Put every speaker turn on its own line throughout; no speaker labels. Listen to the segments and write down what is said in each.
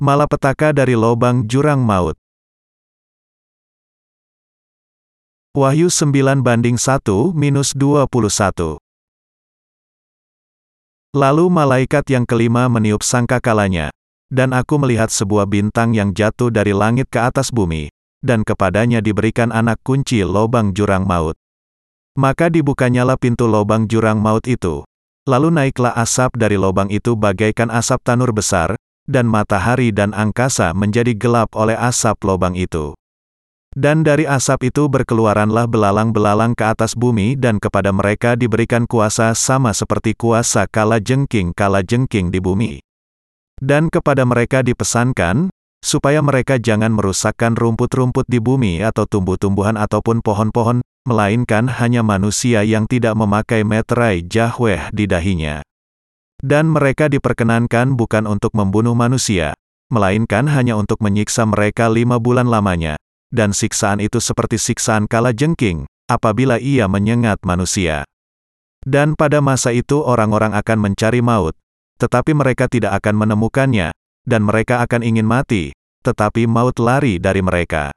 Malapetaka dari lobang jurang maut. Wahyu 9 banding 1 minus 21. Lalu malaikat yang kelima meniup sangkakalanya, dan aku melihat sebuah bintang yang jatuh dari langit ke atas bumi, dan kepadanya diberikan anak kunci lobang jurang maut. Maka dibukanyalah pintu lobang jurang maut itu. Lalu naiklah asap dari lobang itu bagaikan asap tanur besar, dan matahari dan angkasa menjadi gelap oleh asap lobang itu. Dan dari asap itu berkeluaranlah belalang-belalang ke atas bumi dan kepada mereka diberikan kuasa sama seperti kuasa kala jengking-kala jengking di bumi. Dan kepada mereka dipesankan, supaya mereka jangan merusakkan rumput-rumput di bumi atau tumbuh-tumbuhan ataupun pohon-pohon, melainkan hanya manusia yang tidak memakai meterai jahweh di dahinya. Dan mereka diperkenankan bukan untuk membunuh manusia, melainkan hanya untuk menyiksa mereka lima bulan lamanya. Dan siksaan itu seperti siksaan kala jengking, apabila ia menyengat manusia. Dan pada masa itu orang-orang akan mencari maut, tetapi mereka tidak akan menemukannya, dan mereka akan ingin mati, tetapi maut lari dari mereka.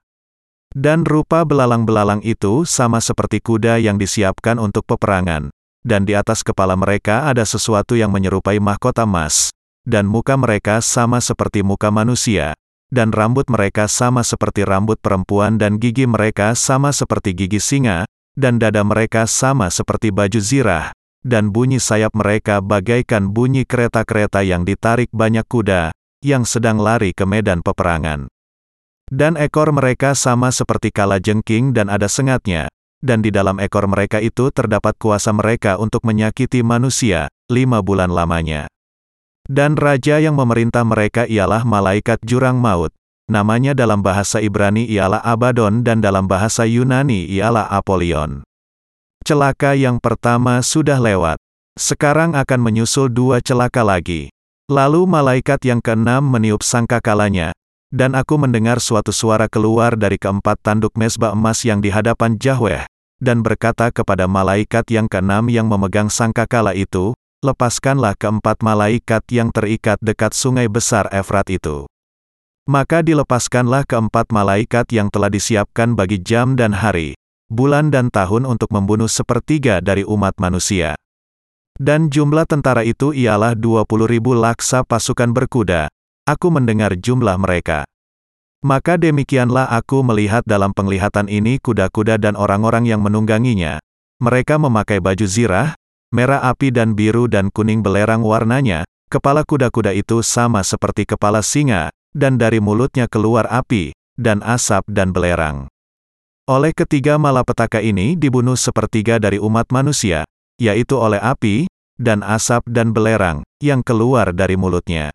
Dan rupa belalang-belalang itu sama seperti kuda yang disiapkan untuk peperangan, dan di atas kepala mereka ada sesuatu yang menyerupai mahkota emas, dan muka mereka sama seperti muka manusia, dan rambut mereka sama seperti rambut perempuan dan gigi mereka sama seperti gigi singa, dan dada mereka sama seperti baju zirah, dan bunyi sayap mereka bagaikan bunyi kereta-kereta yang ditarik banyak kuda, yang sedang lari ke medan peperangan. Dan ekor mereka sama seperti kala jengking dan ada sengatnya, dan di dalam ekor mereka itu terdapat kuasa mereka untuk menyakiti manusia, lima bulan lamanya. Dan raja yang memerintah mereka ialah malaikat jurang maut. Namanya dalam bahasa Ibrani ialah Abaddon dan dalam bahasa Yunani ialah Apollyon. Celaka yang pertama sudah lewat. Sekarang akan menyusul dua celaka lagi. Lalu malaikat yang keenam meniup sangkakalanya, dan aku mendengar suatu suara keluar dari keempat tanduk mesbah emas yang di hadapan Yahweh, dan berkata kepada malaikat yang keenam yang memegang sangkakala itu, lepaskanlah keempat malaikat yang terikat dekat sungai besar Efrat itu. Maka dilepaskanlah keempat malaikat yang telah disiapkan bagi jam dan hari, bulan dan tahun untuk membunuh sepertiga dari umat manusia. Dan jumlah tentara itu ialah 20 ribu laksa pasukan berkuda. Aku mendengar jumlah mereka. Maka demikianlah aku melihat dalam penglihatan ini kuda-kuda dan orang-orang yang menungganginya. Mereka memakai baju zirah, merah api dan biru dan kuning belerang warnanya, kepala kuda-kuda itu sama seperti kepala singa, dan dari mulutnya keluar api, dan asap dan belerang. Oleh ketiga malapetaka ini dibunuh sepertiga dari umat manusia, yaitu oleh api, dan asap dan belerang, yang keluar dari mulutnya.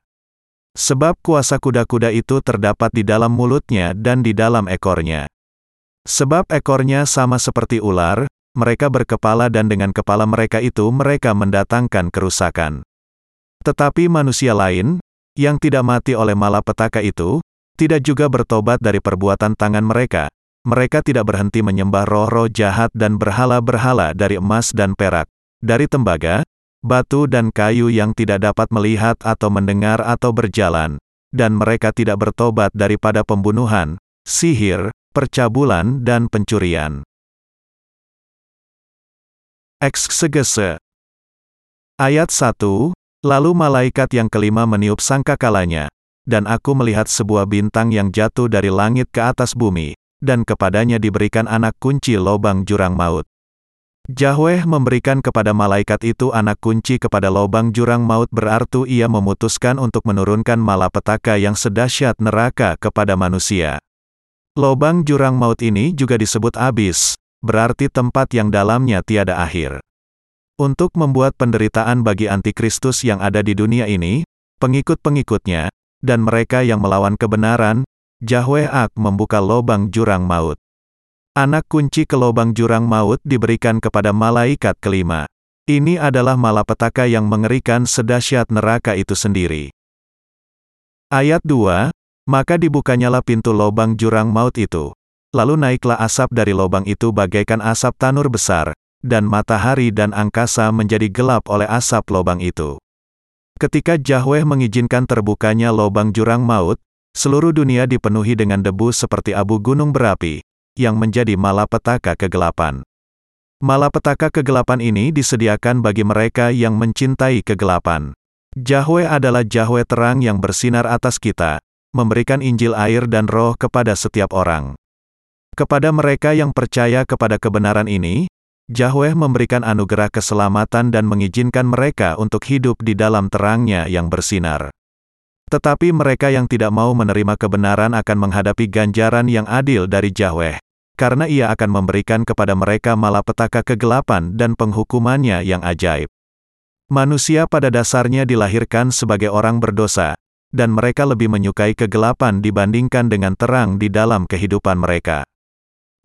Sebab kuasa kuda-kuda itu terdapat di dalam mulutnya dan di dalam ekornya. Sebab ekornya sama seperti ular, mereka berkepala dan dengan kepala mereka itu mereka mendatangkan kerusakan. Tetapi manusia lain, yang tidak mati oleh malapetaka itu, tidak juga bertobat dari perbuatan tangan mereka. Mereka tidak berhenti menyembah roh-roh jahat dan berhala-berhala dari emas dan perak, dari tembaga, batu dan kayu yang tidak dapat melihat atau mendengar atau berjalan, dan mereka tidak bertobat daripada pembunuhan, sihir, percabulan dan pencurian. Eksegese Ayat 1, Lalu malaikat yang kelima meniup sangkakalanya, dan aku melihat sebuah bintang yang jatuh dari langit ke atas bumi, dan kepadanya diberikan anak kunci lobang jurang maut. Yahweh memberikan kepada malaikat itu anak kunci kepada lobang jurang maut berarti ia memutuskan untuk menurunkan malapetaka yang sedahsyat neraka kepada manusia. Lobang jurang maut ini juga disebut abis, berarti tempat yang dalamnya tiada akhir. Untuk membuat penderitaan bagi antikristus yang ada di dunia ini, pengikut-pengikutnya, dan mereka yang melawan kebenaran, Yahweh Ak membuka lobang jurang maut. Anak kunci ke lubang jurang maut diberikan kepada malaikat kelima. Ini adalah malapetaka yang mengerikan sedahsyat neraka itu sendiri. Ayat 2, Maka dibukanyalah pintu lubang jurang maut itu. Lalu naiklah asap dari lubang itu bagaikan asap tanur besar, dan matahari dan angkasa menjadi gelap oleh asap lubang itu. Ketika Yahweh mengizinkan terbukanya lubang jurang maut, seluruh dunia dipenuhi dengan debu seperti abu gunung berapi, yang menjadi malapetaka kegelapan. Malapetaka kegelapan ini disediakan bagi mereka yang mencintai kegelapan. Yahweh adalah Yahweh terang yang bersinar atas kita, memberikan Injil air dan roh kepada setiap orang. Kepada mereka yang percaya kepada kebenaran ini, Yahweh memberikan anugerah keselamatan dan mengizinkan mereka untuk hidup di dalam terangnya yang bersinar. Tetapi mereka yang tidak mau menerima kebenaran akan menghadapi ganjaran yang adil dari Yahweh, karena ia akan memberikan kepada mereka malapetaka kegelapan dan penghukumannya yang ajaib. Manusia pada dasarnya dilahirkan sebagai orang berdosa, dan mereka lebih menyukai kegelapan dibandingkan dengan terang di dalam kehidupan mereka.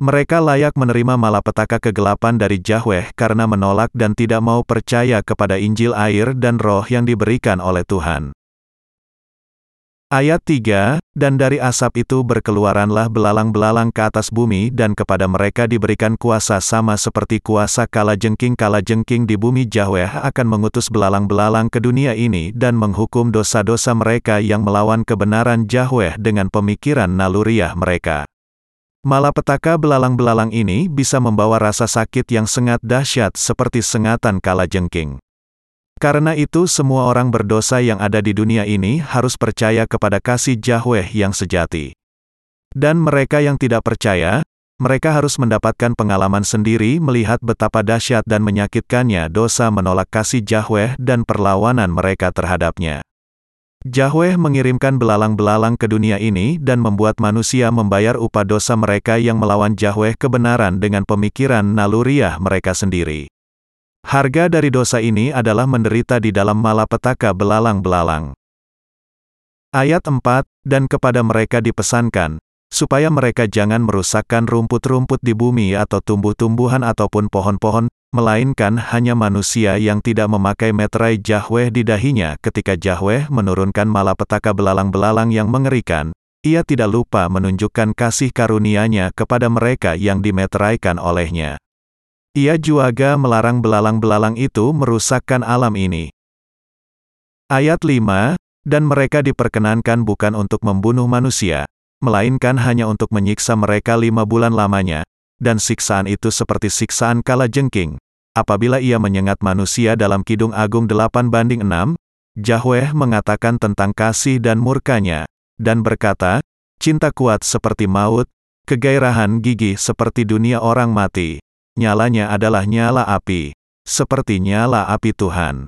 Mereka layak menerima malapetaka kegelapan dari Yahweh karena menolak dan tidak mau percaya kepada Injil air dan roh yang diberikan oleh Tuhan. Ayat 3, Dan dari asap itu berkeluaranlah belalang-belalang ke atas bumi dan kepada mereka diberikan kuasa sama seperti kuasa kala jengking-kala jengking di bumi Yahweh akan mengutus belalang-belalang ke dunia ini dan menghukum dosa-dosa mereka yang melawan kebenaran Yahweh dengan pemikiran naluriah mereka. Malapetaka belalang-belalang ini bisa membawa rasa sakit yang sangat dahsyat seperti sengatan kala jengking. Karena itu semua orang berdosa yang ada di dunia ini harus percaya kepada kasih Yahweh yang sejati. Dan mereka yang tidak percaya, mereka harus mendapatkan pengalaman sendiri melihat betapa dahsyat dan menyakitkannya dosa menolak kasih Yahweh dan perlawanan mereka terhadapnya. Yahweh mengirimkan belalang-belalang ke dunia ini dan membuat manusia membayar upah dosa mereka yang melawan Yahweh kebenaran dengan pemikiran naluriah mereka sendiri. Harga dari dosa ini adalah menderita di dalam malapetaka belalang-belalang. Ayat 4, dan kepada mereka dipesankan, supaya mereka jangan merusakkan rumput-rumput di bumi atau tumbuh-tumbuhan ataupun pohon-pohon, melainkan hanya manusia yang tidak memakai meterai Yahweh di dahinya ketika Yahweh menurunkan malapetaka belalang-belalang yang mengerikan, ia tidak lupa menunjukkan kasih karunia-Nya kepada mereka yang dimeteraikan olehnya. Ia juga melarang belalang-belalang itu merusakkan alam ini. Ayat 5, Dan mereka diperkenankan bukan untuk membunuh manusia, melainkan hanya untuk menyiksa mereka lima bulan lamanya, dan siksaan itu seperti siksaan kala jengking, Apabila ia menyengat manusia dalam Kidung Agung 8 banding 6, Yahweh mengatakan tentang kasih dan murkanya, dan berkata, cinta kuat seperti maut, kegairahan gigi seperti dunia orang mati, nyalanya adalah nyala api, seperti nyala api Tuhan.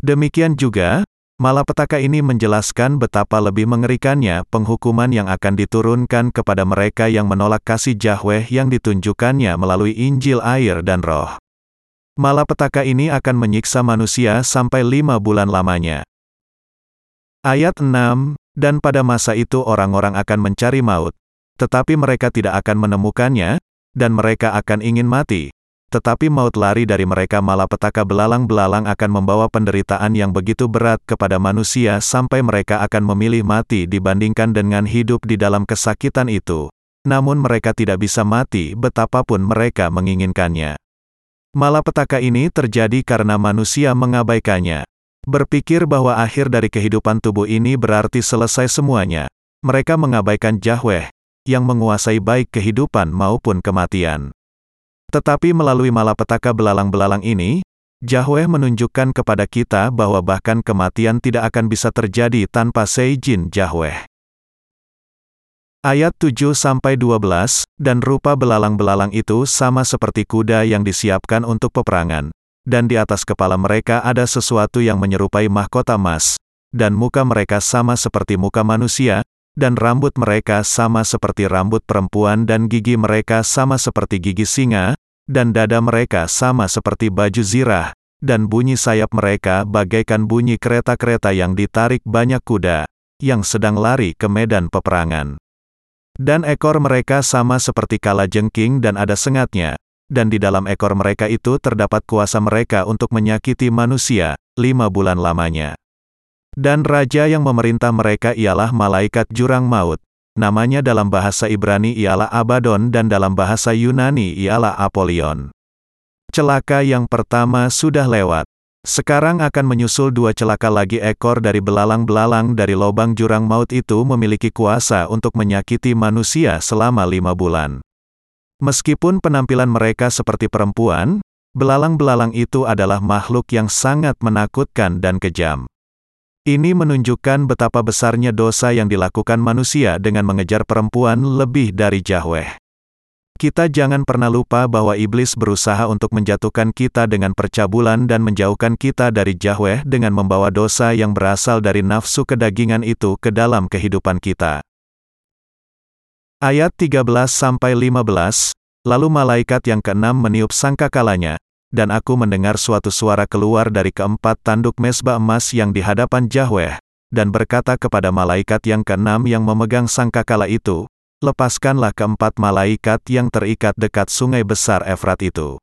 Demikian juga, malapetaka ini menjelaskan betapa lebih mengerikannya penghukuman yang akan diturunkan kepada mereka yang menolak kasih Yahweh yang ditunjukkannya melalui Injil air dan roh. Malapetaka ini akan menyiksa manusia sampai lima bulan lamanya. Ayat 6, Dan pada masa itu orang-orang akan mencari maut, tetapi mereka tidak akan menemukannya, dan mereka akan ingin mati. Tetapi maut lari dari mereka malapetaka belalang-belalang akan membawa penderitaan yang begitu berat kepada manusia sampai mereka akan memilih mati dibandingkan dengan hidup di dalam kesakitan itu. Namun mereka tidak bisa mati betapapun mereka menginginkannya. Malapetaka ini terjadi karena manusia mengabaikannya. Berpikir bahwa akhir dari kehidupan tubuh ini berarti selesai semuanya. Mereka mengabaikan Yahweh, yang menguasai baik kehidupan maupun kematian. Tetapi melalui malapetaka belalang-belalang ini, Yahweh menunjukkan kepada kita bahwa bahkan kematian tidak akan bisa terjadi tanpa seizin Yahweh. Ayat 7-12, dan rupa belalang-belalang itu sama seperti kuda yang disiapkan untuk peperangan, dan di atas kepala mereka ada sesuatu yang menyerupai mahkota emas, dan muka mereka sama seperti muka manusia, dan rambut mereka sama seperti rambut perempuan dan gigi mereka sama seperti gigi singa, dan dada mereka sama seperti baju zirah, dan bunyi sayap mereka bagaikan bunyi kereta-kereta yang ditarik banyak kuda, yang sedang lari ke medan peperangan. Dan ekor mereka sama seperti kala jengking dan ada sengatnya, dan di dalam ekor mereka itu terdapat kuasa mereka untuk menyakiti manusia, lima bulan lamanya. Dan raja yang memerintah mereka ialah malaikat jurang maut. Namanya dalam bahasa Ibrani ialah Abaddon dan dalam bahasa Yunani ialah Apolion. Celaka yang pertama sudah lewat. Sekarang akan menyusul dua celaka lagi ekor dari belalang-belalang dari lubang jurang maut itu memiliki kuasa untuk menyakiti manusia selama lima bulan. Meskipun penampilan mereka seperti perempuan, belalang-belalang itu adalah makhluk yang sangat menakutkan dan kejam. Ini menunjukkan betapa besarnya dosa yang dilakukan manusia dengan mengejar perempuan lebih dari Yahweh. Kita jangan pernah lupa bahwa iblis berusaha untuk menjatuhkan kita dengan percabulan dan menjauhkan kita dari Yahweh dengan membawa dosa yang berasal dari nafsu kedagingan itu ke dalam kehidupan kita. Ayat 13-15, Lalu malaikat yang keenam meniup sangkakalanya, dan aku mendengar suatu suara keluar dari keempat tanduk mesbah emas yang di hadapan Yahweh, dan berkata kepada malaikat yang keenam yang memegang sangkakala itu, lepaskanlah keempat malaikat yang terikat dekat sungai besar Efrat itu.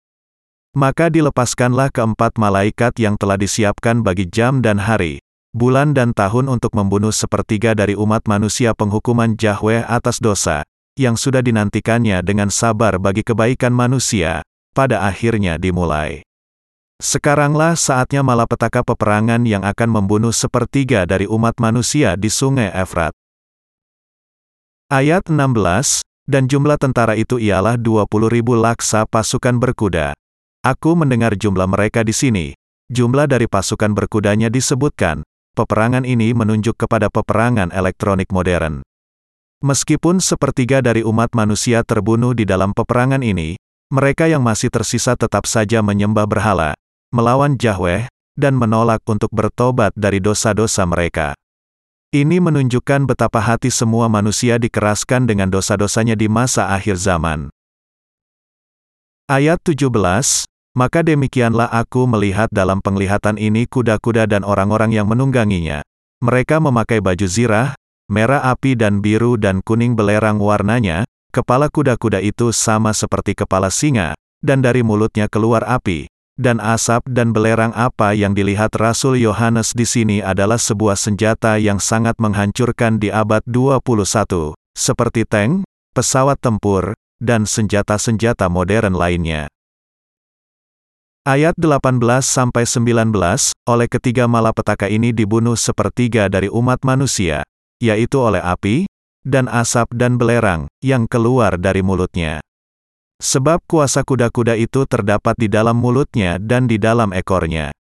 Maka dilepaskanlah keempat malaikat yang telah disiapkan bagi jam dan hari, bulan dan tahun untuk membunuh sepertiga dari umat manusia penghukuman Yahweh atas dosa, yang sudah dinantikannya dengan sabar bagi kebaikan manusia, pada akhirnya dimulai. Sekaranglah saatnya malapetaka peperangan yang akan membunuh sepertiga dari umat manusia di sungai Efrat. Ayat 16, dan jumlah tentara itu ialah 20 ribu laksa pasukan berkuda. Aku mendengar jumlah mereka di sini. Jumlah dari pasukan berkudanya disebutkan. Peperangan ini menunjuk kepada peperangan elektronik modern. Meskipun sepertiga dari umat manusia terbunuh di dalam peperangan ini, mereka yang masih tersisa tetap saja menyembah berhala, melawan Yahweh, dan menolak untuk bertobat dari dosa-dosa mereka. Ini menunjukkan betapa hati semua manusia dikeraskan dengan dosa-dosanya di masa akhir zaman. Ayat 17, Maka demikianlah aku melihat dalam penglihatan ini kuda-kuda dan orang-orang yang menungganginya. Mereka memakai baju zirah, merah api dan biru dan kuning belerang warnanya, kepala kuda-kuda itu sama seperti kepala singa, dan dari mulutnya keluar api, dan asap dan belerang apa yang dilihat Rasul Yohanes di sini adalah sebuah senjata yang sangat menghancurkan di abad 21, seperti tank, pesawat tempur, dan senjata-senjata modern lainnya. Ayat 18-19, oleh ketiga malapetaka ini dibunuh sepertiga dari umat manusia, yaitu oleh api, dan asap dan belerang, yang keluar dari mulutnya. Sebab kuasa kuda-kuda itu terdapat di dalam mulutnya dan di dalam ekornya.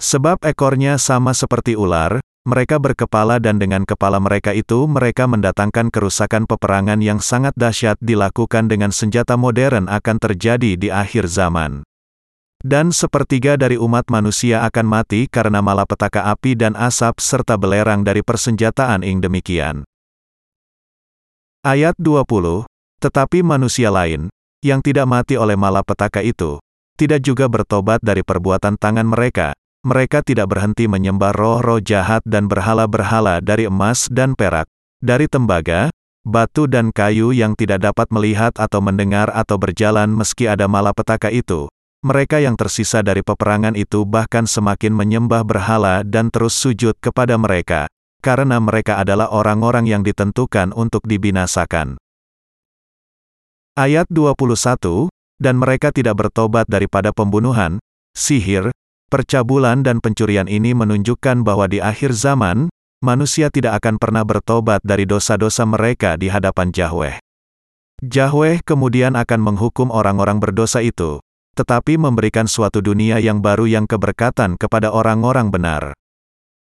Sebab ekornya sama seperti ular, mereka berkepala dan dengan kepala mereka itu mereka mendatangkan kerusakan peperangan yang sangat dahsyat dilakukan dengan senjata modern akan terjadi di akhir zaman. Dan sepertiga dari umat manusia akan mati karena malapetaka api dan asap serta belerang dari persenjataan ing demikian. Ayat 20, Tetapi manusia lain, yang tidak mati oleh malapetaka itu, tidak juga bertobat dari perbuatan tangan mereka. Mereka tidak berhenti menyembah roh-roh jahat dan berhala-berhala dari emas dan perak, dari tembaga, batu dan kayu yang tidak dapat melihat atau mendengar atau berjalan meski ada malapetaka itu. Mereka yang tersisa dari peperangan itu bahkan semakin menyembah berhala dan terus sujud kepada mereka, karena mereka adalah orang-orang yang ditentukan untuk dibinasakan. Ayat 21, dan mereka tidak bertobat daripada pembunuhan, sihir, percabulan dan pencurian ini menunjukkan bahwa di akhir zaman, manusia tidak akan pernah bertobat dari dosa-dosa mereka di hadapan Yahweh. Yahweh kemudian akan menghukum orang-orang berdosa itu, tetapi memberikan suatu dunia yang baru yang keberkatan kepada orang-orang benar.